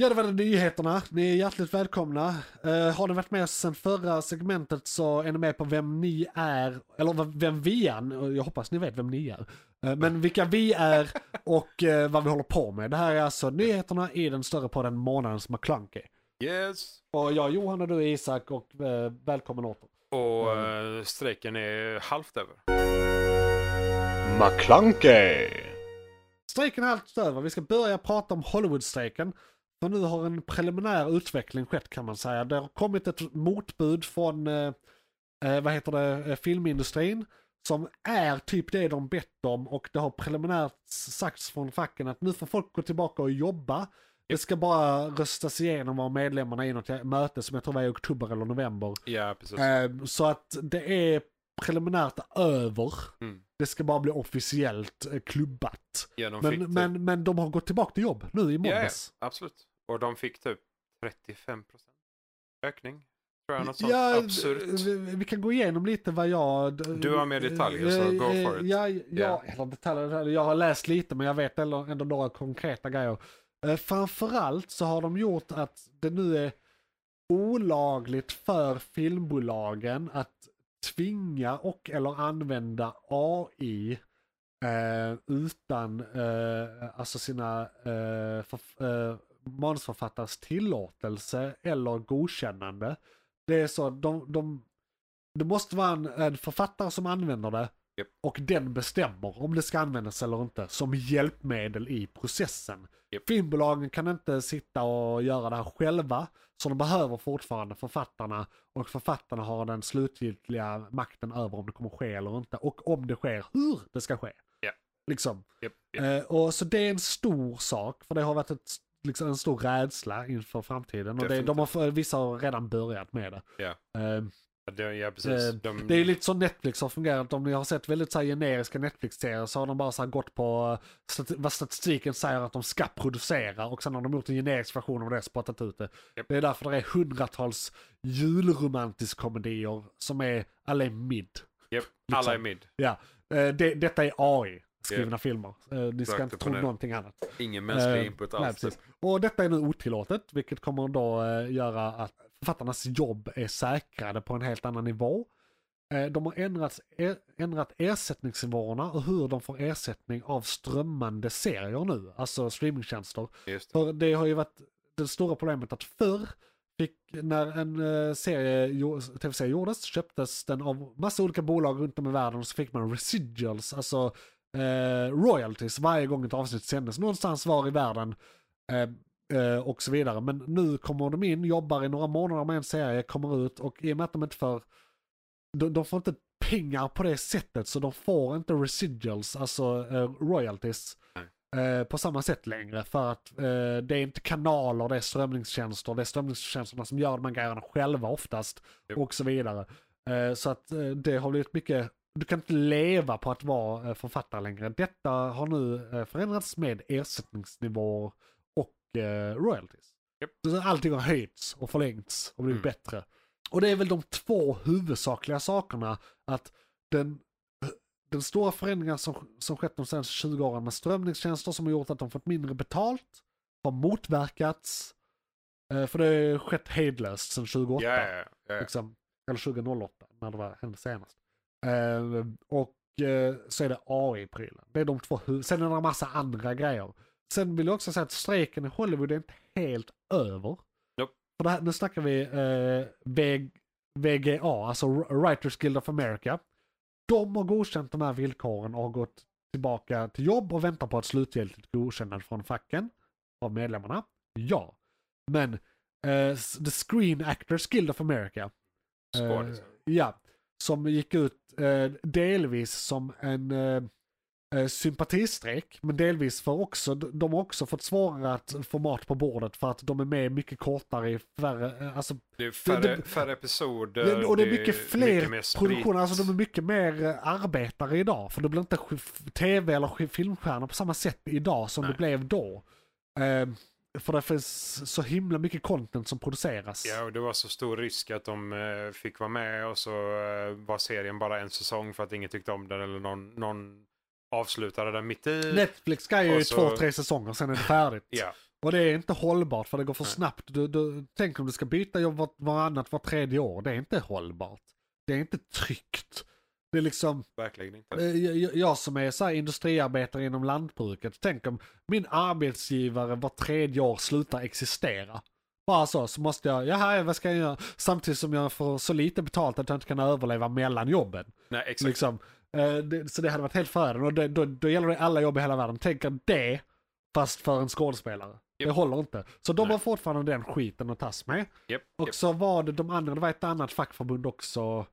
Ja, det var de nyheterna. Ni är hjärtligt välkomna. Eh, har ni varit med sen förra segmentet så är ni med på vem ni är, eller vem vi är. Jag hoppas ni vet vem ni är. Eh, men vilka vi är och eh, vad vi håller på med. Det här är alltså nyheterna i den större podden Månadens McClunky. Yes. Och jag är Johan och du är Isak och välkommen åter. Och eh, strejken är halvt över. McClunkey! Strejken är allt över. Vi ska börja prata om Hollywoodstrejken. För nu har en preliminär utveckling skett kan man säga. Det har kommit ett motbud från, eh, eh, vad heter det, eh, filmindustrin. Som är typ det de bett om och det har preliminärt sagts från facken att nu får folk gå tillbaka och jobba. Det ska bara röstas igenom av medlemmarna i något möte som jag tror var i oktober eller november. Ja. Eh, så att det är preliminärt över. Mm. Det ska bara bli officiellt eh, klubbat. Ja, Men, typ... men, men de har gått tillbaka till jobb nu i ja, ja, måndags. absolut. Och de fick typ 35 procent ökning. Tror jag, något sånt Ja, absurt. vi, vi kan gå igenom lite vad jag... Du har mer detaljer, så Eh, go eh, for it. Ja, ja, eller detaljer, jag har läst lite men jag vet ändå, ändå några konkreta grejer. Eh, Framförallt så har de gjort att det nu är olagligt för filmbolagen att tvinga och eller använda AI eh, utan eh, alltså sina eh, förf- manusförfattares tillåtelse eller godkännande. Det är så, de, de, det måste vara en, en författare som använder det Japp. och den bestämmer om det ska användas eller inte som hjälpmedel i processen. Japp. Filmbolagen kan inte sitta och göra det här själva så de behöver fortfarande författarna och författarna har den slutgiltiga makten över om det kommer ske eller inte och om det sker hur det ska ske. Liksom. Japp, japp. Eh, och så det är en stor sak, för det har varit ett, liksom en stor rädsla inför framtiden. Och det, de har, vissa har redan börjat med det. Eh, Det, ja, precis. Eh, De, det är lite så Netflix har fungerat. Om ni har sett väldigt så här, generiska Netflix-serier så har de bara så här, gått på eh, stati- vad statistiken säger att de ska producera och sen har de gjort en generisk version av det och spottat ut det. Japp. Det är därför det är hundratals julromantisk komedier som är alla är mid. Japp, liksom. alla är mid. Ja, eh, det, detta är AI skrivna filmer. Eh, Ni ska inte tro ner. någonting annat. Ingen mänsklig Eh, input nej, alls. precis. Och detta är nu otillåtet, vilket kommer då eh, göra att författarnas jobb är säkrade på en helt annan nivå. Eh, de har ändrat, er, ändrat ersättningsnivåerna och hur de får ersättning av strömmande serier nu, alltså streamingtjänster. Just det. För det har ju varit det stora problemet att förr fick, när en eh, serie, tv-serie gjordes, köptes den av massa olika bolag runt om i världen och så fick man residuals, alltså eh, royalties varje gång ett avsnitt sändes någonstans var i världen. Eh, eh, och så vidare. Men nu kommer de in, jobbar i några månader med en serie, kommer ut och i och med att de inte får, de, de får inte pengar på det sättet så de får inte residuals, alltså eh, royalties. eh, På samma sätt längre för att eh, det är inte kanaler, det är strömningstjänster, det är strömningstjänsterna som gör de här grejerna själva oftast Japp. och så vidare. Eh, Så att eh, det har blivit mycket, du kan inte leva på att vara eh, författare längre. Detta har nu eh, förändrats med ersättningsnivåer och eh, royalties. Så allting har höjts och förlängts och blivit Mm. bättre. Och det är väl de två huvudsakliga sakerna att den den stora förändringen som, som skett de senaste 20 åren med strömningstjänster som har gjort att de fått mindre betalt har motverkats. För det har skett hejdlöst sedan 2008. Ja, ja, ja, ja. Liksom, eller 2008 när det var, hände senast. Eh, och eh, så är det AI-prylen. Det är de två Sen är det en massa andra grejer. Sen vill jag också säga att strejken i Hollywood är inte helt över. Nope. För här, nu snackar vi eh, VGA, alltså Writers Guild of America. De har godkänt de här villkoren och har gått tillbaka till jobb och väntar på ett slutgiltigt godkännande från facken av medlemmarna. Ja. Men eh, The Screen Actors Guild of America. Eh, ja, som gick ut eh, delvis som en, eh, eh, sympatistrejk, men delvis för också, de har också fått svårare att få mat på bordet för att de är med mycket kortare i färre, eh, alltså, Det är färre, det- färre episoder. och det är mycket fler sprit. produktioner, alltså de är mycket mer eh, arbetare idag. För det blir inte tv eller filmstjärnor på samma sätt idag som Nej. det blev då. Eh, för det finns så himla mycket content som produceras. Ja, och det var så stor risk att de eh, fick vara med och så eh, var serien bara en säsong för att ingen tyckte om den eller någon, någon avslutade den mitt i. Netflix ska ju så- två, tre säsonger, sen är det färdigt. Ja, Och det är inte hållbart för det går för snabbt. Du, du, tänk om du ska byta jobb var, varannat, var tredje år. Det är inte hållbart. Det är inte tryggt. Det är liksom, verkligen inte. eh, jag, jag som är så industriarbetare inom lantbruket, tänk om min arbetsgivare var tredje år slutar existera. Bara så, så måste jag, jaha, vad ska jag göra? Samtidigt som jag får så lite betalt att jag inte kan överleva mellan jobben. Nej, exakt. Liksom, eh, det, så det hade varit helt förödande. Och det, då, då gäller det alla jobb i hela världen. Tänk er det, fast för en skådespelare. Det Japp. håller inte. Så de Nej. har fortfarande den skiten att tas med. Japp, Och japp. så var det de andra, det var ett annat fackförbund också.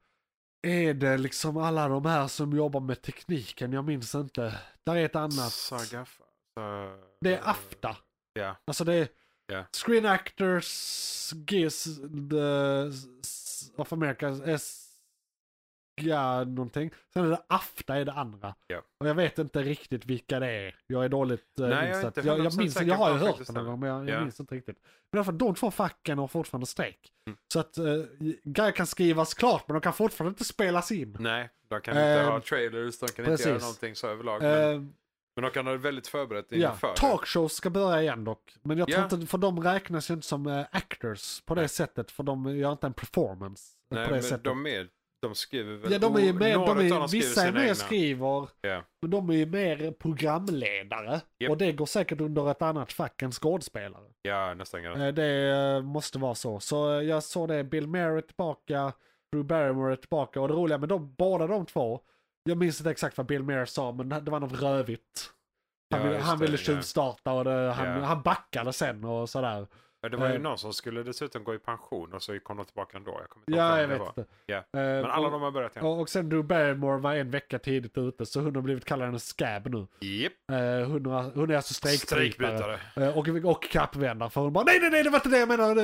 Är det liksom alla de här som jobbar med tekniken? Jag minns inte. Där är ett annat. Saga. Sa- Det är AFTA. Ja, Alltså det är Ja. Screen Actors, GIS, the, of America, S, ja någonting. Sen är det AFTA är det andra. Ja. Och jag vet inte riktigt vilka det är. Jag är dåligt eh, Nej, jag insatt. Jag, jag 100% minns jag har ju hört det någon gång men jag, jag Ja. minns minns inte riktigt. Men i alla fall de två facken har fortfarande strejk. Mm. Så att uh, grejer kan skrivas klart men de kan fortfarande inte spelas in. nej, de kan inte Ehm, ha trailers, de kan inte göra precis. någonting så överlag. Men, Eh, men de kan ha det väldigt förberett Ja, inför. det. talkshows ska börja igen dock. Men jag tror Ja. inte, för de räknas ju inte som eh, actors på det sättet. För de gör inte en performance Nej, på det men sättet. de, är, de skriver väl... ja, de är ju mer, de är, vissa är mer egna. skriver, Ja. men de är ju mer programledare. Japp. Och det går säkert under ett annat fack än skådespelare. ja, nästan garanterat. Eh, Det eh, måste vara så. Så eh, jag såg det, Bill är tillbaka, Drew Barrymore är tillbaka. Och det roliga med dem, båda de två, jag minns inte exakt vad Bill Maher sa, men det var något rövigt. Han, Ja, ville, han ville ja. tjuvstarta och det, han, Ja. han backade sen och sådär. Ja, det var ju eh, någon som skulle dessutom gå i pension och så kom de tillbaka ändå. Jag kommer inte Ja, jag vet var. inte. Ja. Eh, Men alla och, de har börjat igen. och, och sen Drew Barrymore var en vecka tidigt ute, så hon har blivit kallad en scab nu. Japp. Eh, hon, har, hon är alltså strejkbrytare. Eh, och, och kappvändare, för hon bara nej, nej, nej, det var inte det jag menade.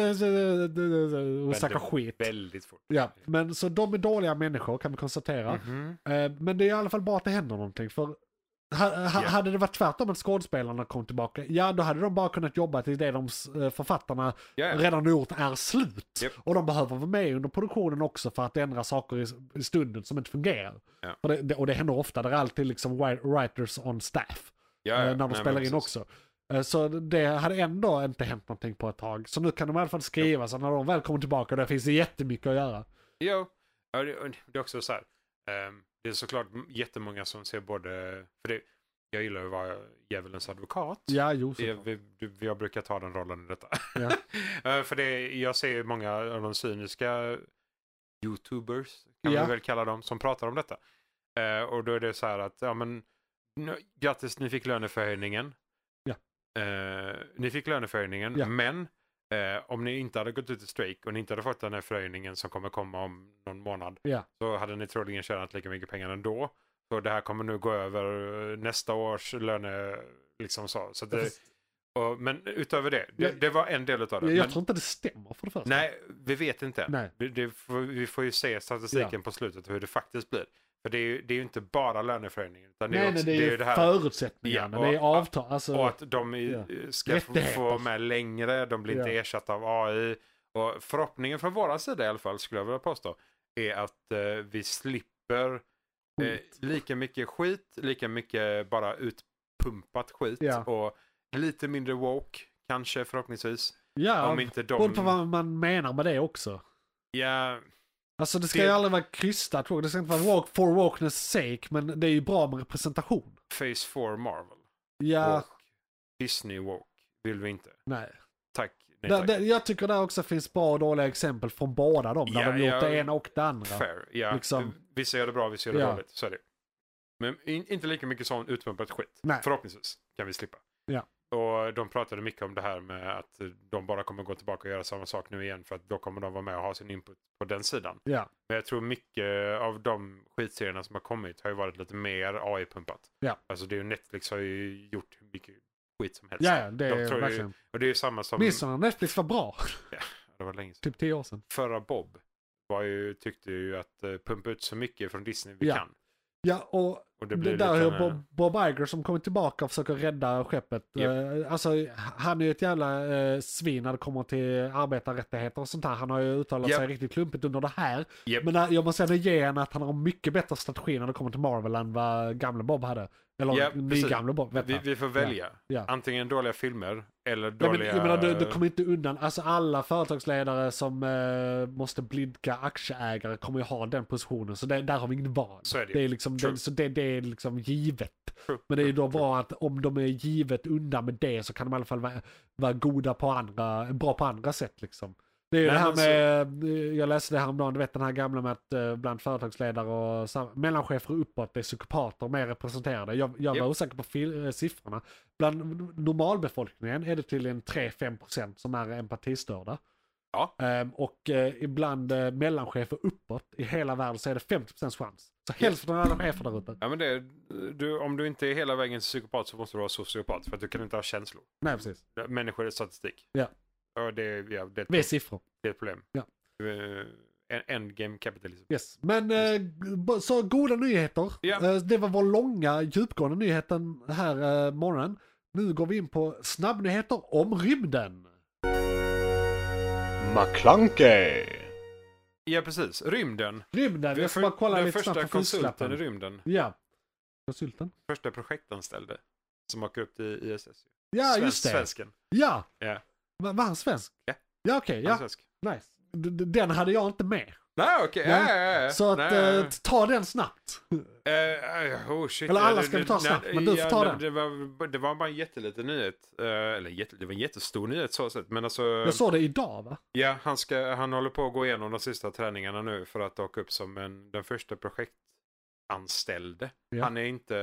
Hon snackar skit. Väldigt fort. Ja, men så de är dåliga människor kan vi konstatera. Mhm. Eh, Men det är i alla fall bra att det händer någonting. För ha, ha. Hade det varit tvärtom att skådespelarna kom tillbaka, ja då hade de bara kunnat jobba till det de eh, författarna ja. redan gjort är slut. Japp. Och de behöver vara med under produktionen också för att ändra saker i, i stunden som inte fungerar. Ja. För det, och det händer ofta, det är alltid liksom writers on staff ja. när de Nej, spelar in också. Eh, Så det hade ändå inte hänt någonting på ett tag. Så nu kan de i alla fall skriva, så när de väl kommer tillbaka, där finns det jättemycket att göra. Jo, ja, det, och det är också så här. ehm, det är såklart jättemånga som ser både, för det, jag gillar att vara djävulens advokat. Ja, jo, Det, vi, jag brukar ta den rollen i detta. Ja. Eh, för det, jag ser många av de cyniska youtubers, kan Ja. vi väl kalla dem, som pratar om detta. Eh, och då är det så här att, ja men, grattis ni fick löneförhöjningen. Ja. Eh, ni fick löneförhöjningen, Ja. men eh, om ni inte hade gått ut i strejk och ni inte hade fått den här förhöjningen som kommer komma om någon månad, Ja. så hade ni troligen tjänat lika mycket pengar ändå. Så det här kommer nu gå över eh, nästa års löne, liksom så. så det, och, men utöver det, det, Jag- det var en del av det. Jag, men, jag tror inte det stämmer för det första. Nej, vi vet inte. Nej. Det, det får, vi får ju se statistiken på slutet hur det faktiskt blir. För det är ju, det är ju inte bara löneförhöjningen. Utan det är, Nej, också, nej, det är ju det här. förutsättningarna, Ja, och- det är avtal. Alltså, Och att de i, Ja. ska få, med längre, de blir inte Ja. ersatta av AI. Och förhoppningen från våra sida i alla fall, skulle jag vilja påstå, är att eh, vi slipper eh, lika mycket skit, lika mycket bara utpumpat skit. Ja. Och lite mindre woke, kanske förhoppningsvis. ja, Om inte de... beroende på vad man menar med det också. Ja, Alltså det ska Det- ju aldrig vara krystat, det ska inte vara walk for walkness sake, men det är ju bra med representation. Phase 4 Marvel. Ja, Woke. Disney woke vill vi inte. nej. Tack. Nej, Där, tack. där, jag tycker där också finns bra och dåliga exempel från båda dem, där Ja, de gjort ja. det ena och det andra. Fair. Ja, Liksom- Vissa gör det bra, vissa gör det Ja. dåligt. Så är det. Men in, inte lika mycket sån utpumpat skit. Nej. Förhoppningsvis kan vi slippa. Ja. Och de pratade mycket om det här med att de bara kommer gå tillbaka och göra samma sak nu igen för att då kommer de vara med och ha sin input på den sidan. Ja, Men jag tror mycket av de skitserierna som har kommit har ju varit lite mer AI-pumpat. Ja. Alltså det är ju Netflix har ju gjort hur mycket skit som helst. ja ja, det De är tror ju- verkligen. Och det är ju samma som... När Netflix var bra? Det var länge sedan. typ tio år sedan. Förra Bob var ju, tyckte ju att uh, pumpa ut så mycket från Disney vi Ja. kan. Ja, och Och det det, blir där lite... är en, Bob, Bob Iger som kommer tillbaka och försöker rädda skeppet. Japp. Eh, alltså, han är ju ett jävla eh, svin när det kommer till arbetarrättigheter och sånt här. Han har ju uttalat Japp. sig riktigt klumpigt under det här. Japp. Men när, jag måste ändå ge henne att han har mycket bättre strategi när det kommer till Marvel än vad gamle Bob hade. Eller Ja, precis. nygamle Bob. Vet vi, vi får välja. Ja. Antingen dåliga filmer eller Ja, men, dåliga... jag menar, du, du kommer inte undan. Alltså alla företagsledare som eh, måste blidka aktieägare kommer ju ha den positionen. Så det, där har vi inget val. Så är det det är liksom, det, så det, det är liksom givet. True, Men det är ju då bra att om de är givet undan med det så kan de i alla fall vara, vara goda på andra, bra på andra sätt liksom. Det är ju det här med, jag läste det häromdagen, du vet den här gamla med att eh, bland företagsledare och mellanchefer uppåt är psykopater mer representerade. Jag, jag var osäker på eh, siffrorna. Bland normalbefolkningen är det tydligen 3-5% som är empatistörda. Ja. Ehm, och eh, ibland mellanchefer uppåt i hela världen så är det 50% chans. Så hälften av alla chefer där ute. Ja, men det, du, om du inte är hela vägen psykopat så måste du vara sociopat för att du kan inte ha känslor. Nej, precis. Människor är statistik. Ja. Och det, ja, det, är siffror. det är ett problem. Ja. Eh, en- Endgame capitalism. Yes. Men eh, så goda nyheter. Eh, det var vår långa djupgående nyheten här eh, morgonen. Nu går vi in på snabbnyheter om rymden. McClunkey. Ja, precis. Rymden. Rymden, jag ska bara kolla den lite första snabbt på konsulten i rymden. Ja. Konsulten? Första projektanställde. Som åker upp till ISS. Ja, Svensk- just det. Svensken. Ja. Ja. Va- Var han svensk? Ja. Ja, okej. Är ja. svensk. Nice. D- Den hade jag inte med. Nej, okej. Nej. Ja, ja, ja. Så att Nej. eh, ta den snabbt. Eh, oh shit. Eller alla ska ta snabbt, nej, men du får ta den. Det var, det var bara en jätteliten nyhet. Eller jätte, det var en jättestor nyhet så sett. Men alltså. Jag såg det idag va? Ja, han, ska, han håller på att gå igenom de sista träningarna nu för att åka upp som en, den första projektanställde. Han är inte,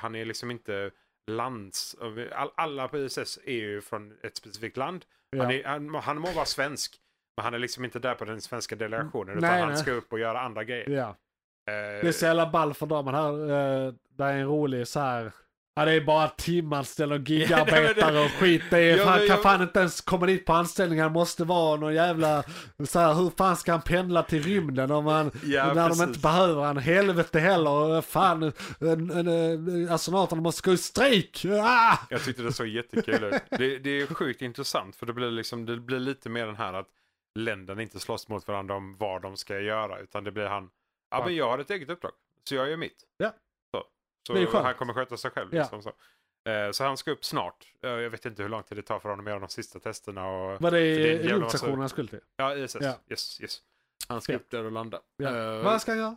han är liksom inte lands... All, alla på ISS är ju från ett specifikt land. Ja. Han, är, han, han må vara svensk, men han är liksom inte där på den svenska delegationen. Utan Nej, han nej. ska upp och göra andra grejer. ja. Eh, Det är så jävla ball för dem här. Uh, det är en rolig så här. Ja det är bara timanställda och gigarbetare och skit. Det är, Ja, han kan jag- fan inte ens komma dit på anställning. Han måste vara någon jävla, så här, hur fan ska han pendla till rymden om han, Ja, när de precis. inte behöver han? Helvete heller. Fan, astronauterna måste gå i strejk. Ah! Jag tyckte det såg jättekul ut. Det, det är sjukt intressant för det blir, liksom, det blir lite mer den här att länderna inte slåss mot varandra om vad de ska göra. Utan det blir han, ja Ja. men jag har ett eget uppdrag. Så jag gör mitt. Ja. Så, han kommer sköta sig själv. Ja. Liksom, så. Eh, så han ska upp snart. Eh, Jag vet inte hur lång tid det tar för honom att göra de sista testerna. Och... Var det rymdstationen han skulle till? Ja, ISS. Ja. Yes, yes. Han ska upp där och landa. Ja. Eh, Vad ska han göra?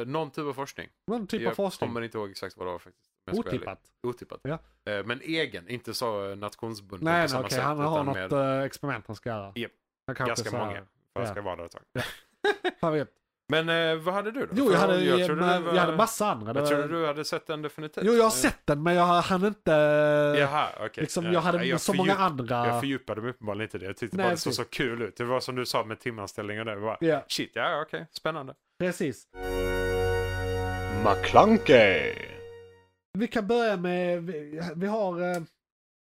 eh, någon typ av forskning. Någon typ av jag forskning? kommer inte ihåg exakt vad det var faktiskt. jag. Otippat? Otippat. Ja. Eh, Men egen, inte så nationsbunden Nej, på nej samma okej. sätt. Han har något eh, experiment han ska göra. Han kanske ganska många. För ja. ska vara där ett tag. Fan vet. Men eh, vad hade du då? Jo, jag hade, jag jag, du var, jag hade massa andra. Det jag trodde du hade sett den definitivt. Jo, jag har Eh, sett den men jag hann inte... Jaha, okej. liksom, Ja, jag hade jag så många andra... Jag fördjupade mig uppenbarligen inte det. Jag tyckte Nej, bara det såg så kul ut. Det var som du sa med timanställningar där. Bara, Ja, Shit, ja okej, spännande. precis. McClunkey. Vi kan börja med... Vi, vi har eh,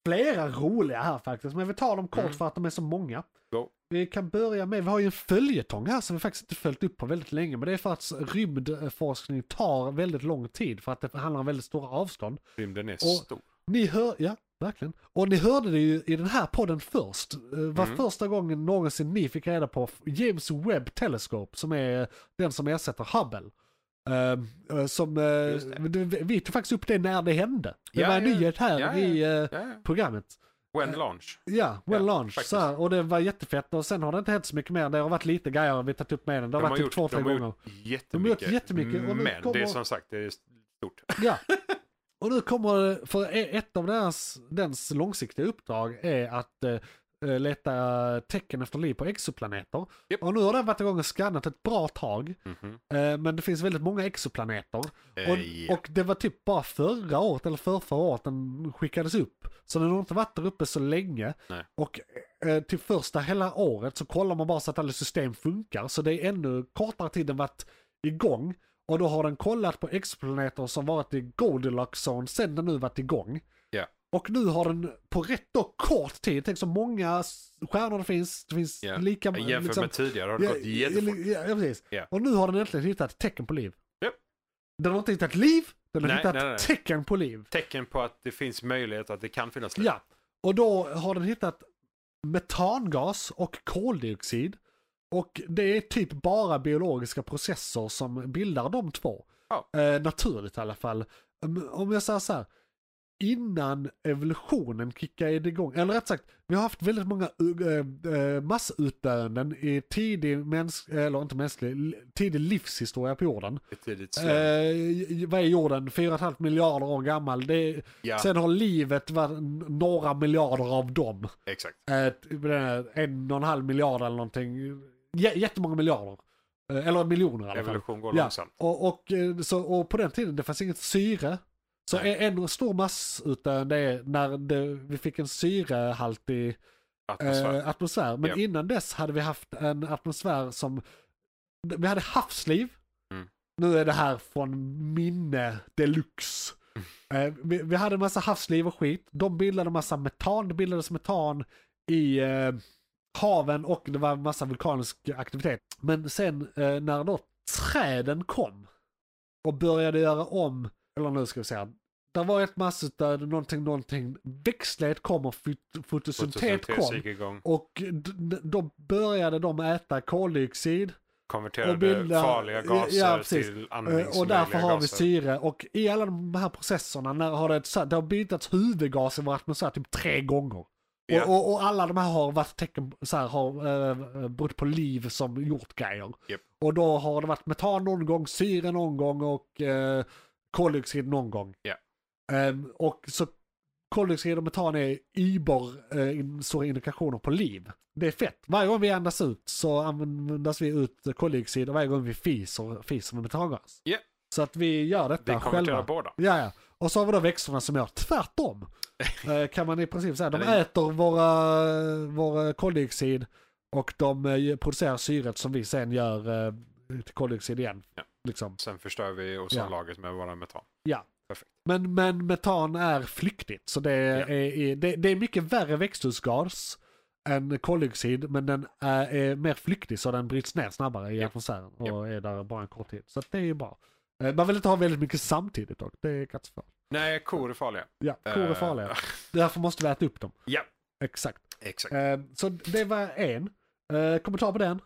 flera roliga här faktiskt, men vi tar dem kort Mm. för att de är så många. Go. Vi kan börja med, vi har ju en följetong här som vi faktiskt inte följt upp på väldigt länge, men det är för att rymdforskning tar väldigt lång tid för att det handlar om väldigt stora avstånd. Rymden är Och- stor. Ni hör, ja, verkligen. Och ni hörde det ju i den här podden först. Det var Mm. första gången någonsin ni fick reda på James Webb Telescope som är den som ersätter Hubble. Eh, som, eh, det. vi- tog faktiskt upp det när det hände. Det Ja, var en ja. nyhet här Ja, i eh, ja. programmet. When launch. Ja, well Ja, launch. faktiskt. Så här, och det var jättefett och sen har det inte hänt så mycket mer. Det har varit lite grejer vi tagit upp med den. Det har De varit har typ gjort, två, tre de har gånger. gjort jättemycket. De har gjort jättemycket, Men det är kommer- som sagt, det är stort. Ja. Och nu kommer, för ett av deras, dens långsiktiga uppdrag är att eh, eh, leta tecken efter liv på exoplaneter. Japp. Och nu har den varit igång och skannat ett bra tag. Mhm. Eh, men det finns väldigt många exoplaneter. Eh, Och, ja. och det var typ bara förra året eller för förra året den skickades upp. Så den har inte varit där uppe så länge. Nej. Och eh, till första hela året så kollar man bara så att alla system funkar. Så det är ännu kortare tid den varit igång. Och då har den kollat på exoplaneter som varit i Goldilocks zone sen den nu varit igång. Och nu har den på rätt då kort tid, tänk så många stjärnor det finns, det finns Ja. lika Jämfört liksom- med tidigare har det gått jättefort. ja, ja, precis. Ja. Och nu har den äntligen hittat tecken på liv. Ja. Den har inte hittat liv, den har Nej, hittat nej, nej. tecken på liv. Tecken på att det finns möjlighet att det kan finnas liv. Ja, och då har den hittat metangas och koldioxid. Och det är typ bara biologiska processer som bildar de två. Ja. Eh, naturligt i alla fall. Om jag säger så här. Innan evolutionen kickade igång, eller rätt sagt, vi har haft väldigt många uh, massutdöenden i tidig, mäns eller inte mänsklig, tidig livshistoria på jorden. Eh, vad är jorden? 4,5 miljarder år gammal. Är, ja, Sen har livet varit några miljarder av dem. exakt. Typ, en och en halv miljard eller någonting. J- jättemånga miljarder. Eller miljoner i alla fall. Evolution går Ja, långsamt. och, och, så, och på den tiden det fanns inget syre. Så Nej. en stor massutdöende är när det, vi fick en syrehaltig Atmosfär. eh, atmosfär. Men Ja. innan dess hade vi haft en atmosfär som, vi hade havsliv. Mm. Nu är det här från minne deluxe. Eh, vi, vi hade en massa havsliv och skit. De bildade en massa metan. Det bildades metan i eh, haven och det var en massa vulkanisk aktivitet. Men sen eh, när då träden kom och började göra om, eller nu ska vi säga, det var ett massutdöende, någonting, någonting. Växtlighet kom och fot- fotosyntet Fotosyntes kom. Och då började de äta koldioxid. Konverterade bilda- farliga ja, gaser ja, till eh, andningsmöjliga Och därför har vi syre. Och i alla de här processerna när har det, det har bildats huvudgas i vår atmosfär typ tre gånger. Ja. Och, och, och alla de här har varit tecken, så här, har uh, berott på liv som gjort grejer. Japp. Och då har det varit metan någon gång, syre någon gång och eh, koldioxid någon gång. Ja. Ehm, och så koldioxid och metan är über eh, in- stora indikationer på liv. Det är fett. Varje gång vi andas ut så andas vi ut koldioxid och varje gång vi fiser, fiser med metangas. Ja. Så att vi gör detta Vi själva. båda. Ja, ja. Och så har vi då växterna som gör tvärtom. Eh, kan man i princip säga. De äter våra, våra koldioxid och de eh, producerar syret som vi sen gör till koldioxid igen. Ja. Liksom. Sen förstör vi ozonlagret med våra metan. Ja. Perfekt. Men, men metan är flyktigt så det är, är, det, det är mycket värre växthusgas än koldioxid men den är, är mer flyktig så den bryts ner snabbare i Ja. atmosfären och Ja. är där bara en kort tid. Så det är ju bra. Eh, Man vill inte ha väldigt mycket samtidigt dock, det är katastrofalt. Nej, kor är farliga. Ja, kor är Eh, farliga. Därför måste vi äta upp dem. Ja, Exakt. exakt. Eh, så det var en. Kommentar på den?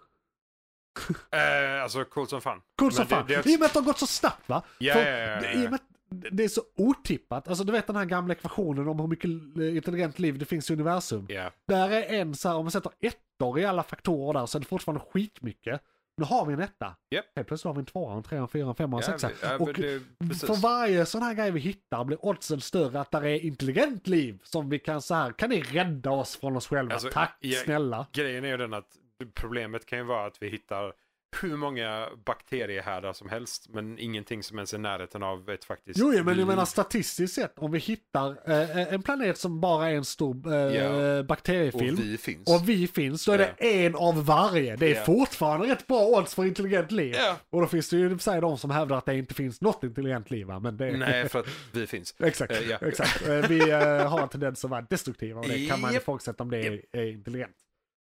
Eh, alltså coolt som fan. Coolt som det- fan. det också- I och med att det har gått så snabbt va? Ja, För ja, ja, ja, det- det är så otippat. Alltså du vet den här gamla ekvationen om hur mycket eh, intelligent liv det finns i universum. Ja, Där är en så här, om man sätter ettor i alla faktorer där så är det fortfarande skitmycket. Nu har vi en etta. Japp. Helt plötsligt har vi en tvåa, en trea, en fyra, en femma, en ja, sexa. ja, Och det, för varje sån här grej vi hittar blir oddsen större att det är intelligent liv som vi kan så här, kan ni rädda oss från oss själva? Alltså, Tack ja, snälla. Grejen är ju den att problemet kan ju vara att vi hittar hur många bakteriehärdar som helst men ingenting som ens är närheten av ett faktiskt Jo, men jag liv. menar statistiskt sett om vi hittar eh, en planet som bara är en stor eh, Ja. bakteriefilm och vi finns. och vi finns, då är det en av varje. Det är Ja. fortfarande rätt bra odds för intelligent liv. Och då finns det ju sig de som hävdar att det inte finns något intelligent liv. va, Men det... Nej, för att vi finns. Exakt, Eh, ja. exakt. Eh, Vi eh, har en tendens att vara destruktiva och det kan man ifrågasätta om det är, är intelligent.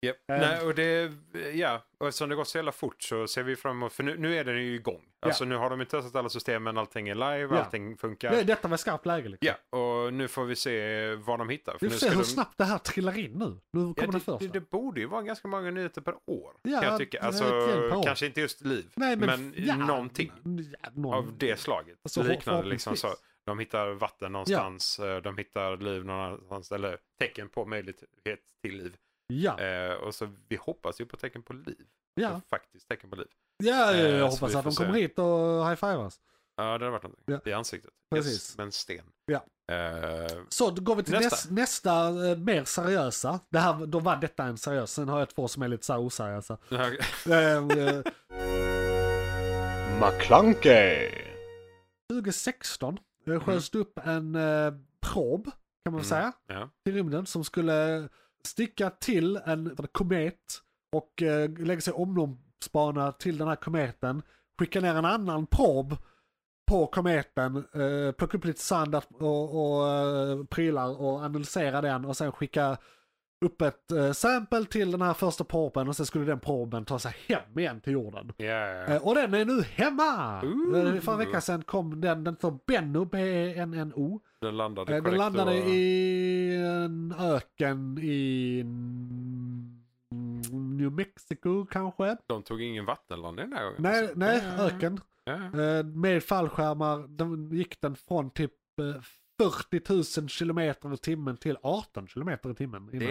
Yep. Eh. Nej, och det, ja, och eftersom det gått så jävla fort så ser vi fram emot, för nu, nu är den ju igång. Alltså nu har de ju testat alla system men allting är live, Ja. allting funkar. Det, detta var skarpt läge liksom. Ja, och nu får vi se vad de hittar. Vi får se hur de... snabbt det här trillar in nu. Nu kommer Ja, det, första. det, det borde ju vara ganska många nyheter per år. Ja, kan jag tycka. Alltså, år. kanske inte just liv, Nej, men, ja, någonting Ja, någon, av det slaget. Alltså, Liknande liksom så. De hittar vatten någonstans, eh, de hittar liv någonstans, eller tecken på möjlighet till liv. Ja, Eh, och så vi hoppas ju på tecken på liv. ja. Alltså, faktiskt tecken på liv. ja eh, jag så hoppas att de kommer se. hit och high-fivas. Ja, det hade varit någonting. Ja. I ansiktet. Precis. Yes, med en sten. Ja. Eh, Så då går vi till Nästa. nästa, nästa eh, mer seriösa. Det här, då var detta en seriös. Sen har jag två som är lite så här oseriösa. Eh, eh, McClunkey. 2016 eh, sköts det upp en eh, prob, kan man väl säga, ja. till rymden som skulle sticka till en komet och eh, lägga sig omloppsbana till den här kometen, skicka ner en annan prob på kometen, eh, plocka upp lite sand och, och eh, prylar och analysera den och sen skicka upp ett eh, sample till den här första proben och sen skulle den proben ta sig hem igen till jorden. Ja. Eh, Och den är nu hemma! Ooh. För en vecka sedan kom den, den heter Benno, B-E-N-N-O. Den landade Eh, Den landade i en öken i New Mexico kanske? De tog ingen vattenlandning den här gången. Nej, alltså. nej, öken. Ja. Eh, Med fallskärmar, den gick den från typ eh, 40 000 kilometer i timmen till 18 kilometer i timmen. innan, Det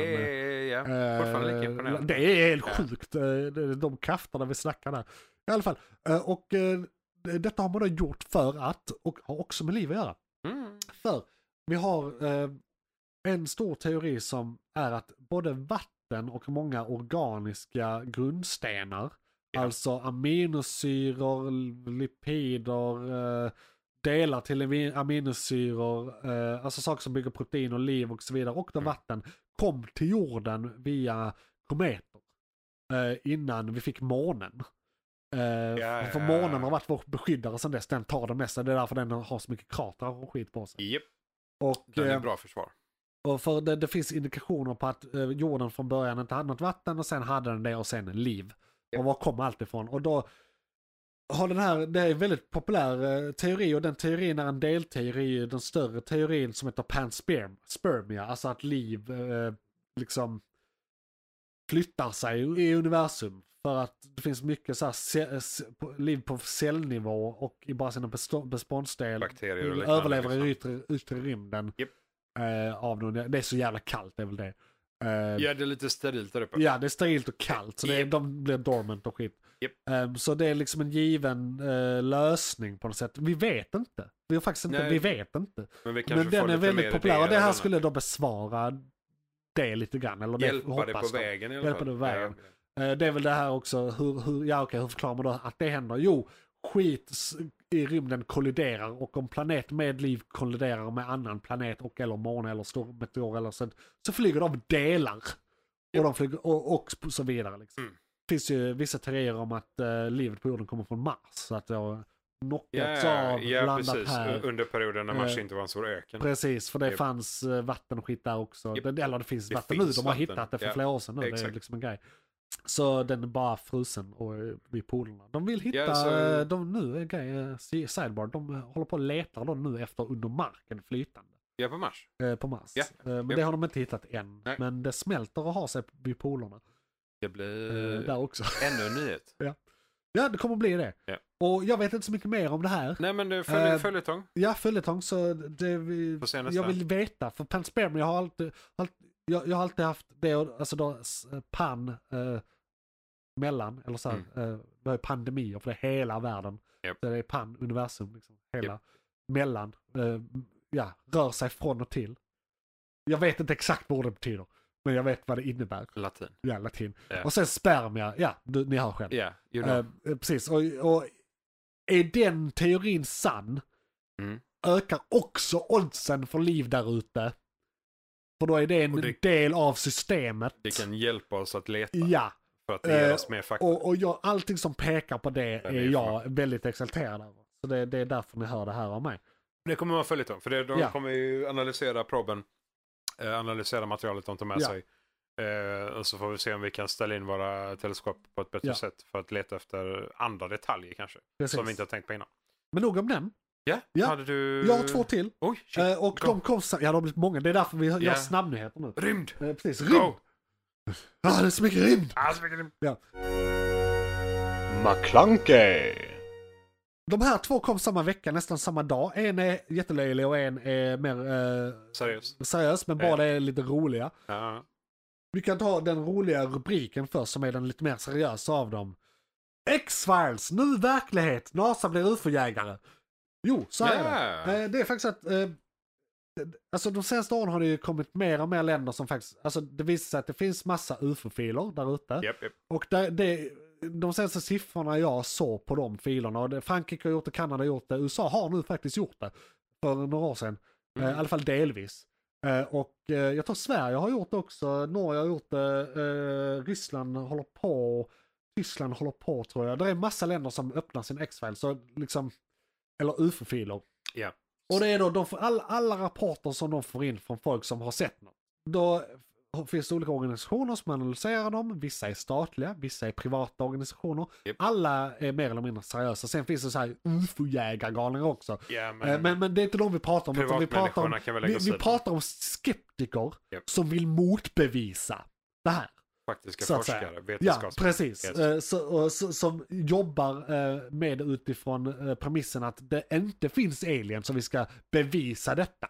eh, är ja, fortfarande lika Eh, imponerande. Det är helt Ja. sjukt, eh, de krafterna vi snackar där. I alla fall, eh, och eh, detta har man då gjort för att, och har också med liv att göra. Mm. För vi har eh, en stor teori som är att både vatten och många organiska grundstenar, Ja. alltså aminosyror, lipider, eh, delar till ami- aminosyror, eh, alltså saker som bygger protein och liv och så vidare, och då Mm. vatten, kom till jorden via kometer eh, innan vi fick månen. Eh, ja, för månen har varit vår beskyddare sedan dess, den tar det mesta, det är därför den har så mycket kratrar och skit på sig. Japp, Och, den är eh, bra försvar. Och för det, det finns indikationer på att eh, jorden från början inte hade något vatten och sen hade den det och sen liv. Ja. Och var kom allt ifrån? Och då har den här, det är en väldigt populär eh, teori och den teorin är en delteori i den större teorin som heter panspermia, alltså att liv eh, liksom flyttar sig i universum. För att det finns mycket så här liv på cellnivå och i bara sina bestå- beståndsdel Bakterier och liknande, överlever i liksom. yttre, yttre rymden. Japp. Eh, av någon, det är så jävla kallt, det är väl det. Eh, Ja, det är lite sterilt där uppe. Ja, det är sterilt och kallt så det är, Japp. de blir dormant och skit. Japp. Ehm, så det är liksom en given eh, lösning på något sätt. Vi vet inte. Vi har faktiskt inte, Nej. vi vet inte. Men vi Men den är väldigt populär och det här skulle då besvara det lite grann. Eller det Hjälpa dig på de. vägen i alla Hjälpa fall. dig på vägen. Ja. Eh, Det är väl det här också, hur, hur, ja okej, hur förklarar man då att det händer? Jo, skit i rymden kolliderar och om planet med liv kolliderar med annan planet och eller måne eller stor meteor eller så, så flyger de delar. Och de flyger, och, och så vidare liksom. Mm. Det finns ju vissa teorier om att eh, livet på jorden kommer från Mars. Så att det har knockats Ja, av, ja landat precis. här. Under perioden när Mars Eh, inte var en stor öken. Precis, för det Japp. fanns eh, vatten och skit där också. Det, eller det finns Det vatten finns nu, de har vatten. hittat det för Ja, flera år sedan nu. Det är liksom en grej. Så den är bara frusen och vid polerna. De vill hitta, Ja, så- eh, de nu är grej, eh, si- sidebar, de eh, håller på och letar då nu efter under marken flytande. Ja, på Mars. eh, På Mars. Ja, Eh, Men ja. det har de inte hittat än. Nej. Men det smälter och har sig vid polerna. Det eh, blir Där också. ännu en nyhet. Ja, det kommer bli det. Ja. Och jag vet inte så mycket mer om det här. Nej, men det Eh, följetong. Ja, följetong så det vi, jag vill veta. För panspermia jag har alltid, alltid jag, jag har alltid haft det, alltså då s- pan eh, mellan, eller så här, eh, vi har ju pandemier för det är hela världen. Så det är pan, universum, liksom, hela, mellan, eh, ja, rör sig från och till. Jag vet inte exakt vad det betyder, men jag vet vad det innebär. Latin. Ja, latin. Ja. Och sen spermia, ja, du, ni hör själv. Ja, you know. Eh, eh, precis, och, och är den teorin sann Mm. ökar också oddsen för liv där ute. För då är det en det- del av systemet. Det kan hjälpa oss att leta. Ja, För att det ger Eh, oss mer fakta. och, och jag, allting som pekar på det är är jag väldigt exalterad över. Så det, det är därför ni hör det här av mig. Det kommer vara följetong. För det, de Ja. kommer ju analysera proben. Eh, analysera materialet de tar med Ja. sig. Eh, och så får vi se om vi kan ställa in våra teleskop på ett bättre Ja. sätt. För att leta efter andra detaljer kanske. Precis. Som vi inte har tänkt på innan. Men nog om den. Ja, Ja. hade du... Jag har två till. Oj, shit. Eh, och Go. de kom Ja, de har blivit många. Det är därför vi har- gör Ja. snabbnyheter nu. Rymd! Eh, precis, rymd! Go! Ah, det är så mycket rymd! Ah, så mycket rymd. McClunkey. De här två kom samma vecka, nästan samma dag. En är jättelöjlig och en är mer eh, Seriöst. seriös, men Ja. båda är lite roliga. Ja. Vi kan ta den roliga rubriken först som är den lite mer seriösa av dem. X-Files, nu verklighet, NASA blir ufo-jägare. Jo, så är Ja. det. Eh, Det är faktiskt att, eh, alltså de senaste åren har det ju kommit mer och mer länder som faktiskt, alltså det visar sig att det finns massa ufo-filer där ute. Japp, japp. Och där, det, de senaste siffrorna jag såg på de filerna, och det, Frankrike har gjort det, Kanada har gjort det, USA har nu faktiskt gjort det för några år sedan. Eh, Mm. I alla fall delvis. Och jag tror Sverige har gjort det också, Norge har gjort det, Ryssland håller på, Tyskland håller på tror jag. Det är massa länder som öppnar sin X-file, så liksom, eller ufo-filer. Ja. Och det är då de får, all, alla rapporter som de får in från folk som har sett något. Då finns det olika organisationer som analyserar dem. Vissa är statliga, vissa är privata organisationer. Japp. Alla är mer eller mindre seriösa. Sen finns det så här ufo-jägargalningar också. Ja, Men, men, men, det är inte de vi pratar om. utan Vi pratar om, vi, vi pratar om skeptiker Japp. som vill motbevisa det här. Faktiska forskare, Ja, vetenskapsmän. precis. Yes. Eh, Så, och, så, som jobbar eh, med utifrån eh, premissen att det inte finns aliens så vi ska bevisa detta.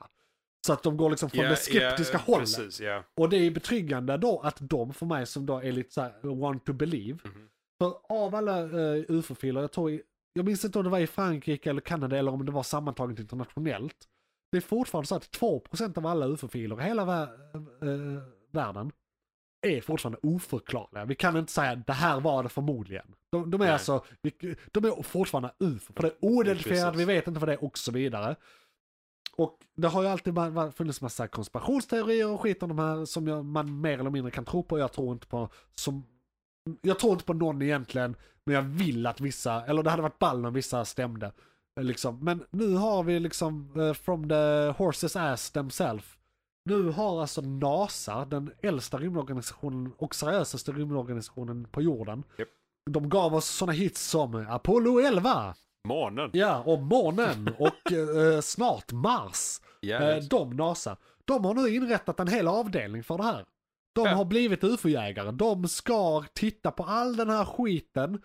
Så att de går liksom från Ja, det skeptiska ja, hållet. Precis, ja. Och det är betryggande då att de för mig som då är lite så här want to believe. Mhm. För av alla uh, ufo-filer, jag tror jag minns inte om det var i Frankrike eller Kanada eller om det var sammantaget internationellt. Det är fortfarande så att 2% av alla ufo-filer i hela vä- eh, världen är fortfarande oförklarliga. Vi kan inte säga det här var det förmodligen. De, de är Nej. alltså, de är fortfarande ufo, för det är oidentifierat, vi vet inte vad det är och så vidare. Och det har ju alltid funnits massa konspirationsteorier och skit om de här som jag, man mer eller mindre kan tro på. Jag tror inte på som, jag tror inte på någon egentligen, men jag vill att vissa, eller det hade varit ball om vissa stämde. Eh, Liksom. Men nu har vi liksom eh, from the horses ass themselves. Nu har alltså NASA, den äldsta rymdorganisationen och seriösaste rymdorganisationen på jorden. Japp. De gav oss sådana hits som Apollo 11, Månen. ja, och månen och eh, snart Mars. Ja, Eh, de NASA, de har nu inrättat en hel avdelning för det här. De har blivit ufo-jägare. De ska titta på all den här skiten.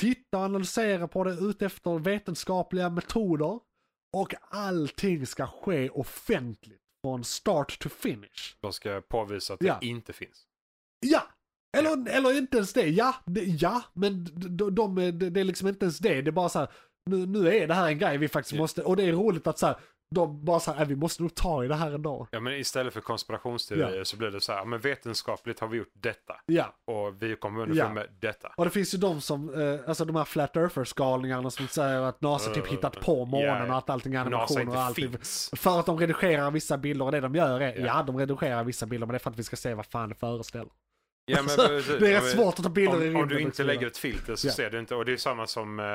Titta och analysera på det ut efter vetenskapliga metoder. Och allting ska ske offentligt. Från start to finish. De ska påvisa att det Ja. inte finns. Ja! Eller, eller inte ens det. Ja, det, ja men de, de, de, det är liksom inte ens det. Det är bara så här, nu, nu är det här en grej vi faktiskt Ja. måste, och det är roligt att så här, de bara så här, "Äh, vi måste nog ta i det här ändå. Ja, men istället för konspirationsteorier Ja. så blir det så här, men vetenskapligt har vi gjort detta. Ja, Och vi kommer underfund Ja. med detta. och det finns ju de som, eh, alltså de här flat earthers-galningarna som säger att NASA typ Uh, hittat på månen ja. och att allting är animationer och allting. finns. För att de redigerar vissa bilder och det de gör är, Ja. ja de redigerar vissa bilder men det är för att vi ska se vad fan det föreställer. Ja, men, Alltså, det är rätt svårt att ta bilder i Om, rymden. om du inte lägger ett filter så Ja. ser du inte. Och det är samma som, eh,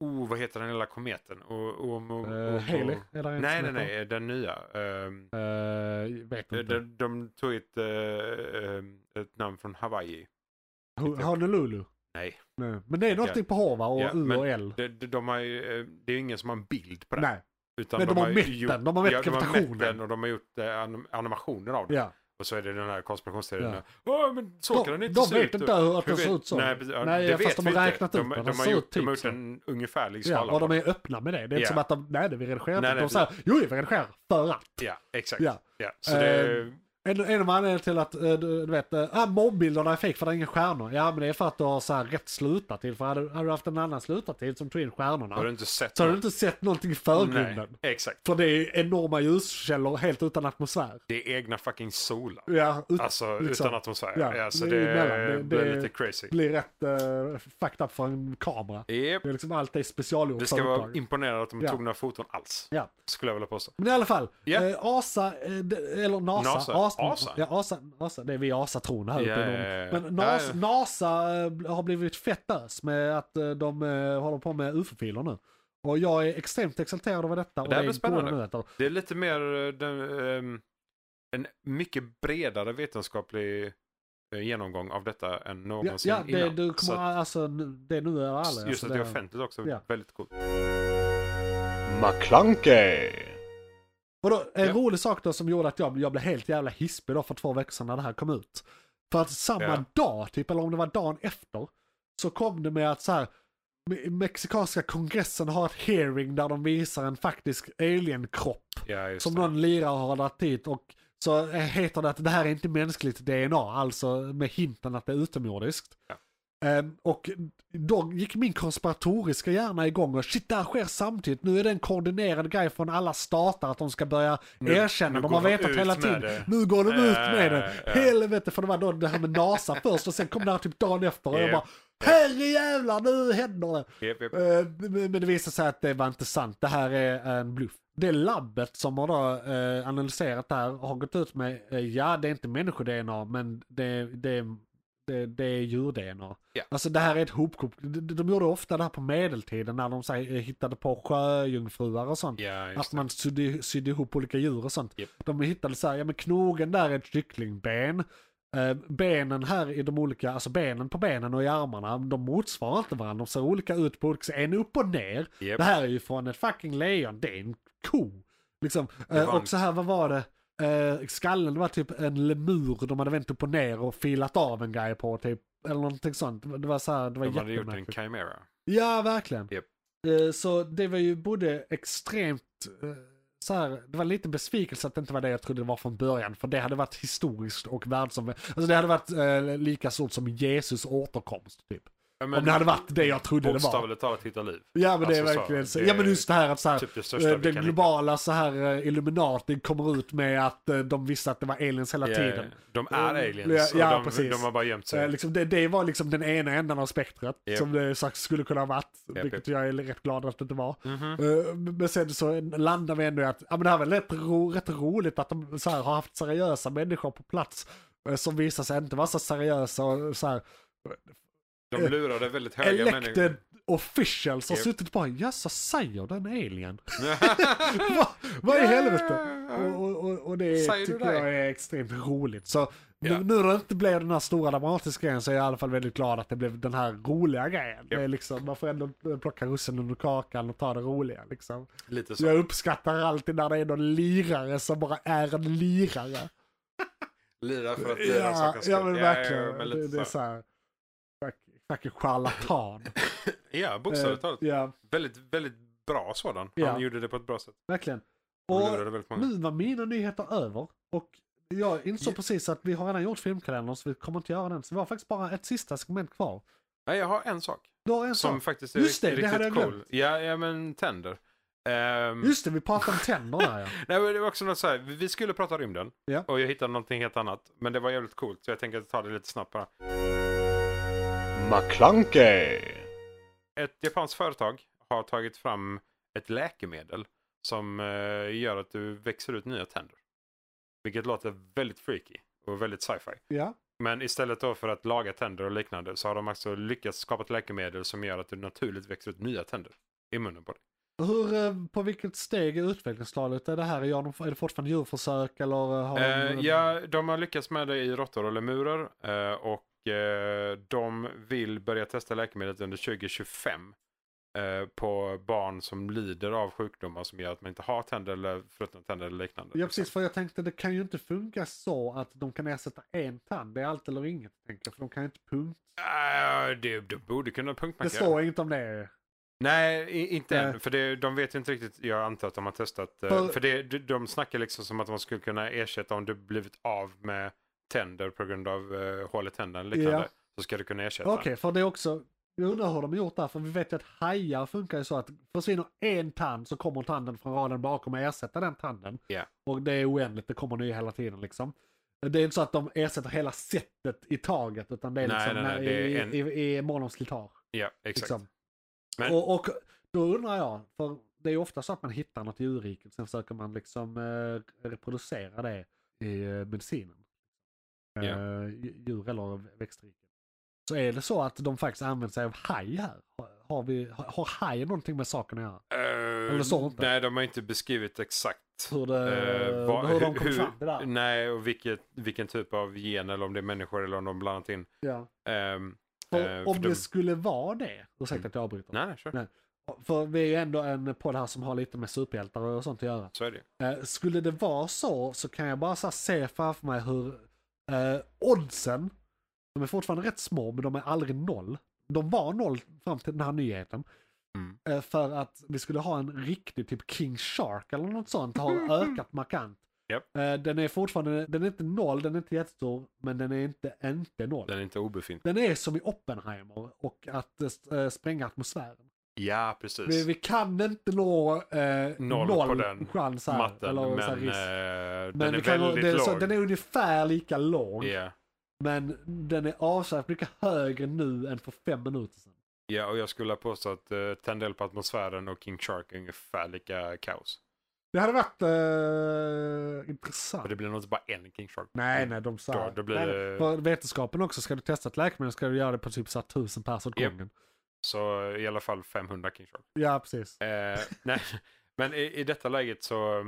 oh, vad heter den lilla kometen? Oh, oh, oh, Eh, oh, Haley? en Nej, nej, nej, den nya. Ehm, Eh, vet de, inte. de, de tog ett, eh, eh, ett namn från Hawaii. Ho- Honolulu? Nej, Nej. Men det är någonting på H va? Och Ja, U och L? det, det, de har ju, eh, det är ingen som har en bild på det. Nej. Utan Men de har ju mätt den, de har mätt ja, de har mätt den och de har gjort eh, anim- animationer av den. Ja. Och så är det den här konspirationsteorin. Ja. Men så kan De, den inte de se vet ut. inte hur att Hur den ser vet- ut så. Nej, ja, Nej, det fast vet de har inte. räknat de, ut de, Den har ser gjort, ut de har typ gjort så. en ungefärlig Ja, skala. och de är öppna med det. Det är inte Ja. som att de, nej det vi redigerar Nej, inte. nej, De säger, jo vi redigerar för att. Ja, exakt. Ja. Ja. Så det, Eh, En, en av anledningarna till att, eh, du, du vet, äh, mobbilderna är fake för det är inga stjärnor. Ja men det är för att du har så här rätt slutartid. För hade, hade du haft en annan slutartid som tog in stjärnorna. har du inte sett så har du inte sett någonting i förgrunden. Nej, exakt. För det är enorma ljuskällor helt utan atmosfär. Det är egna fucking solar. Ja, ut, Alltså liksom. utan atmosfär. Ja, Ja, så det det. Det- blir det- lite crazy. blir rätt uh, fucked up för en kamera. Yep. Det är liksom allt är specialgjort Det ska vara uppdraget. imponerande att de Ja. tog några foton alls. Ja. Skulle jag vilja påstå. Men i alla fall, Ja. eh, ASA, eh, det- eller NASA, NASA. ASA, ASA. Ja, ASA, ASA, det är vi ASA-tron här uppe Ja, Norden. ja, ja. Men Ja, NASA, ja. NASA eh, har blivit fett ös med att eh, de eh, håller på med ufo-filer nu. Och jag är extremt exalterad över detta. Och Det här det blir är spännande. nyheter. Det är lite mer den, ehm, en mycket bredare vetenskaplig genomgång av detta än Ja, någonsin ja det, innan. du kommer, alltså, nu- det är nu eller aldrig. just alltså, att det är offentligt också, Ja. väldigt coolt. McClunkey. Och då, en Ja. rolig sak då som gjorde att jag, jag blev helt jävla hispig då för två veckor sedan när det här kom ut. För att samma Ja. dag, typ, eller om det var dagen efter, så kom det med att så här, me- mexikanska kongressen har ett hearing där de visar en faktisk alienkropp Ja, som det. någon lirare har dragit dit och så heter det att det här är inte mänskligt DNA, alltså med hinten att det är utomjordiskt. Ja. Ehm, och då gick min konspiratoriska hjärna igång och shit, det här sker samtidigt. Nu är det en koordinerad grej från alla stater att de ska börja Nu- erkänna. de har vetat hela tiden. det. Nu går de ut med det. Äh. Helvete, för det var då det här med NASA först och sen kom det här typ dagen efter. Och jag Japp. bara, herre jävlar, nu händer det. Japp, japp. Eh, Men det visade sig att det var inte sant. Det här är en bluff. Det labbet som har då eh, analyserat det här har gått ut med, eh, ja det är inte människo-DNA men det, det, det, det är djur-DNA. Ja. Alltså det här är ett hopkok. De, de gjorde ofta det här på medeltiden när de säg, eh, hittade på sjöjungfrur och sånt. Ja, Att det. man sydde, sydde ihop olika djur och sånt. Japp. De hittade så här, ja men knogen där är ett kycklingben. Eh, benen här i de olika, alltså benen på benen och i armarna, de motsvarar inte varandra. De ser olika ut på olika sätt. En upp och ner. Japp. Det här är ju från ett fucking lejon, det är en ko. Liksom. Eh, och så här, vad var det? Eh, skallen var typ en lemur de hade vänt upp och ner och filat av en grej på typ. Eller någonting sånt. Det var så här, det var De hade gjort en. Chimera. Ja, verkligen. Japp. Eh, Så det var ju både extremt, eh, så här, det var lite besvikelse att det inte var det jag trodde det var från början. För det hade varit historiskt och världsomvändande. Alltså det hade varit eh, lika stort som Jesus återkomst typ. Ja, Om det hade varit det jag trodde det var. Bokstavligt talat hitta liv. Ja men det är Alltså, så, verkligen så. Ja men just det här att så här, Typ det eh, den globala så här eh, Illuminati kommer ut med att eh, de visste att det var aliens hela hitta. tiden. Ja, de är aliens ja, och de, precis. de har bara gömt sig. Liksom det, det var liksom den ena ändan av spektrat Japp. som det sagt skulle kunna ha varit. Japp, vilket jag är rätt glad att det inte var. Mhm. Eh, Men sen så landar vi ändå i att ja, men det här var rätt, ro, rätt roligt att de så här, har haft seriösa människor på plats. Som visar sig inte vara så seriösa och så här. De lurade väldigt höga Elected människor. officials har suttit bara, ja så säger den alien. vad, vad i helvete? Och, och, och, det Säger tycker jag är extremt roligt. Så Ja. nu, nu när det inte blev den här stora dramatiska grejen så är jag i alla fall väldigt glad att det blev den här roliga grejen. Det är liksom, man får ändå plocka russinen ur kakan och ta det roliga liksom. Lite så. Jag uppskattar alltid när det är någon lirare som bara är en lirare. Lira för att lira Ja, sakens ja men verkligen. ja, men det, det är så här. Fuck- Fucking charlatan. Ja, bokstavligt Eh, talat. Ja, Väldigt, väldigt bra sådan. Ja. Han gjorde det på ett bra sätt. verkligen. Och nu var mina nyheter över. Och jag insåg precis att vi har redan gjort filmkalendern så vi kommer inte göra den. Så vi har faktiskt bara ett sista segment kvar. Nej, jag har en sak. Du har en Som sak. faktiskt är Just det, det riktigt, hade riktigt jag cool. Ja, ja, men tänder. Ehm, Just det, vi pratade om tänder där ja. Nej, men det var också något så här, vi skulle prata rymden Ja. och jag hittade någonting helt annat. Men det var jävligt coolt så jag tänker ta det lite snabbt bara. McClunkey. Ett japanskt företag har tagit fram ett läkemedel som eh, gör att du växer ut nya tänder. Vilket låter väldigt freaky och väldigt sci-fi. ja. Men istället då för att laga tänder och liknande så har de också lyckats skapa ett läkemedel som gör att du naturligt växer ut nya tänder i munnen på dig. Hur, eh, på vilket steg i utvecklingsstadiet är det här? Gör de, är det fortfarande djurförsök eller? Har de, Eh, ja, de har lyckats med det i råttor och lemurer eh, och eh, de vill börja testa läkemedlet under 2025 eh, på barn som lider av sjukdomar som gör att man inte har tänder eller fruttna tänder eller liknande. Ja precis, för jag tänkte det kan ju inte funka så att de kan ersätta en tand. Det är allt eller inget, tänker jag. För de kan ju inte punkt. Ah, det, det borde kunna Det punktmärka. står inget om det. Nej, inte Nej. än. För det, de vet inte riktigt. Jag antar att de har testat. eh, För- För, det, de, de snackar liksom som att de skulle kunna ersätta om du blivit av med tänder på grund av uh, hål i tänderna eller liknande. Ja. Så ska du kunna ersätta. Okej, för det är också, jag undrar hur de har gjort där, för vi vet ju att hajar funkar ju så att försvinner en tand så kommer tanden från raden bakom och ersätter den tanden. Ja. Och det är oändligt, det kommer nya hela tiden liksom. Det är inte så att de ersätter hela sättet i taget, utan det är Nej, liksom nej, nej, det är i, en- i, i mån om slitage. Ja, exakt. Liksom. Men- Och, och då undrar jag, för det är ju ofta så att man hittar något i djurriket, sen försöker man liksom eh, reproducera det i eh, medicinen. Eh, djur eller växtriket. Så är det så att de faktiskt använder sig av haj här? Har, vi, har, haj någonting med saken att göra? Eh, Eller så inte. Nej, de har inte beskrivit exakt. Hur, det, eh, vad- hur de kom fram till det där? Nej, och vilket, vilken typ av gen eller om det är människor eller om de blandat in. Ja. Ehm, För eh, om det de- skulle vara det, ursäkta att jag avbryter. Nej, kör. Nej. För vi är ju ändå en podd här som har lite med superhjältar och sånt att göra. Så är det. Skulle det vara så så kan jag bara så se framför mig hur eh, oddsen, de är fortfarande rätt små men de är aldrig noll. De var noll fram till den här nyheten. Mm. Eh, för att vi skulle ha en riktig typ King Shark eller något sånt har ökat markant. Japp. Eh, den är fortfarande, den är inte noll, den är inte jättestor, men den är inte inte noll. Den är inte obefintlig. Den är som i Oppenheimer och att eh, spränga atmosfären. Ja, precis. Vi, vi kan inte nå eh, Noll noll, på den chans här. Matten, eller så här men risk. eh, Men den är kan, väldigt det, låg. så, den är ungefär lika lång. Ja. Men den är avsevärt mycket högre nu än för fem minuter sedan. ja, och jag skulle påstå att uh, Tändel på atmosfären och King Shark är ungefär lika kaos. Det hade varit eh, intressant. För det blir nog inte bara en King Shark. Nej, nej, de sa... Då- då blir nej, För vetenskapen också, ska du testa ett läkemedel ska du göra det på typ så här tusen pers åt gången. Så i alla fall 500 King. Ja, precis. Eh, nej, men i, i detta läget så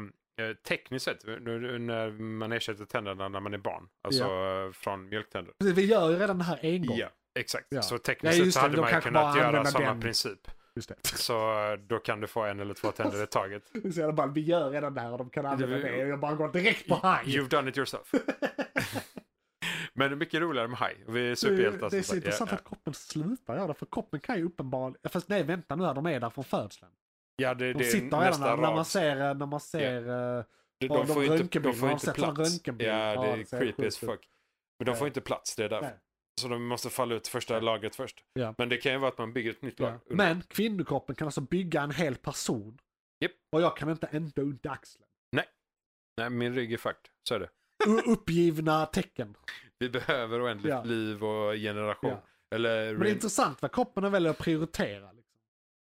eh, tekniskt sett, när man ersätter tänderna när man är barn, alltså eh, från mjölktänder. Precis, Vi gör ju redan det här en gång. Ja, exakt. Ja. Så Ja, tekniskt just sett så det, hade de man ju kunnat göra samma den. princip. Just det. Så eh, då kan du få en eller två tänder i taget. Det så bara, vi gör redan det här och de kan använda Det- det. Och jag bara går direkt på haj. You've done it yourself. Men det är mycket roligare med haj. Vi är Det, superhjältar. det är så intressant ja, att koppen slutar göra det, för koppen kan ju uppenbarligen... Fast nej, vänta nu här, de är där från födseln. ja, det, De det sitter redan där, när man ser, när man ser eh, De, Ja, de, de får inte, de får inte plats. Ja, Ja, det är creepy as fuck. Men de får Nej. inte plats, det är därför. Nej. Så de måste falla ut första Ja. lagret först. Ja. Men det kan ju vara att man bygger ett nytt lag. Ja. under. Men kvinnokroppen kan alltså bygga en hel person. Japp. Och jag kan inte ändå i axeln. Nej, min rygg är fucked. Så är det. U- uppgivna tecken. Vi behöver oändligt Ja. liv och generation. Ja. Eller Men det är intressant vad kroppen väljer att prioritera. Liksom.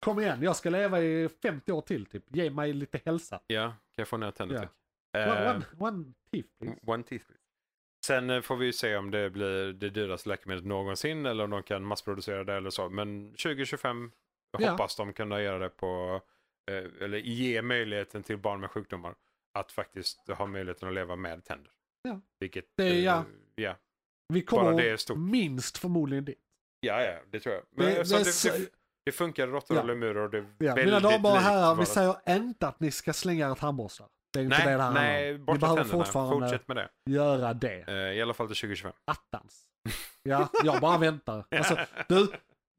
Kom igen, jag ska leva i 50 år till typ. Ge mig lite hälsa. Ja, kan jag få nya tänder Ja. tack? One, Eh, one, one teeth please. One teeth please. Sen eh, får vi ju se om det blir det dyraste läkemedlet någonsin eller om de kan massproducera det eller så. Men 2025 Ja. hoppas de kunna göra det på, eh, eller ge möjligheten till barn med sjukdomar att faktiskt ha möjligheten att leva med tänder. Ja. Vilket, Det är- eh, ja. ja. Vi kommer minst förmodligen dit. Ja, ja, det tror jag. Men Det, det, det, det, så- det, det funkar råttor Ja. och lemurer och det är ja, väldigt mina damer och herrar, vi säger inte att ni ska slänga era tandborstar. Det är inte Nej, det det handlar nej, om. Ni behöver fortfarande Fortsätt med det. göra det. Eh, I alla fall till 2025. Attans. Ja, jag bara väntar. Alltså, du,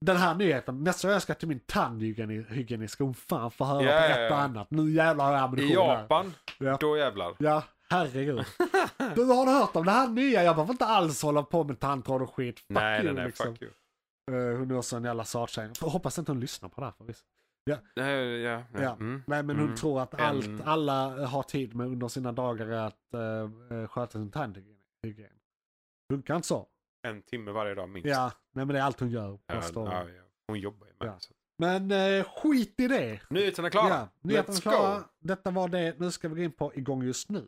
den här nyheten, nästa gång jag ska till min tandhygienist ska hon fan få höra Ja, på ett ja. annat. Nu jävlar har jag I ammunition här. Japan, Ja. då jävlar. Ja, herregud. Du, har du hört om det här nya? Jag behöver inte alls hålla på med tandtråd och skit. Fuck nej, you, nej, nej, liksom. fuck you. Uh, hon är också en jävla sattjej. Jag Hoppas inte hon lyssnar på det här förvisso. Nej, ja, ja. Ja. Mm. Nej men hon Mm. tror att allt alla har tid med under sina dagar är att uh, sköta sin tandhygien. Funkar inte så. En timme varje dag minst. Ja, nej men det är allt hon gör. Ja, hon. ja, ja. Hon jobbar ju med Ja. så. Men eh, skit i det. Nyheterna är klara. Ja, nyheterna Let's klara. go. Detta var det. Nu ska vi gå in på igång just nu.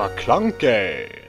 McClunkey!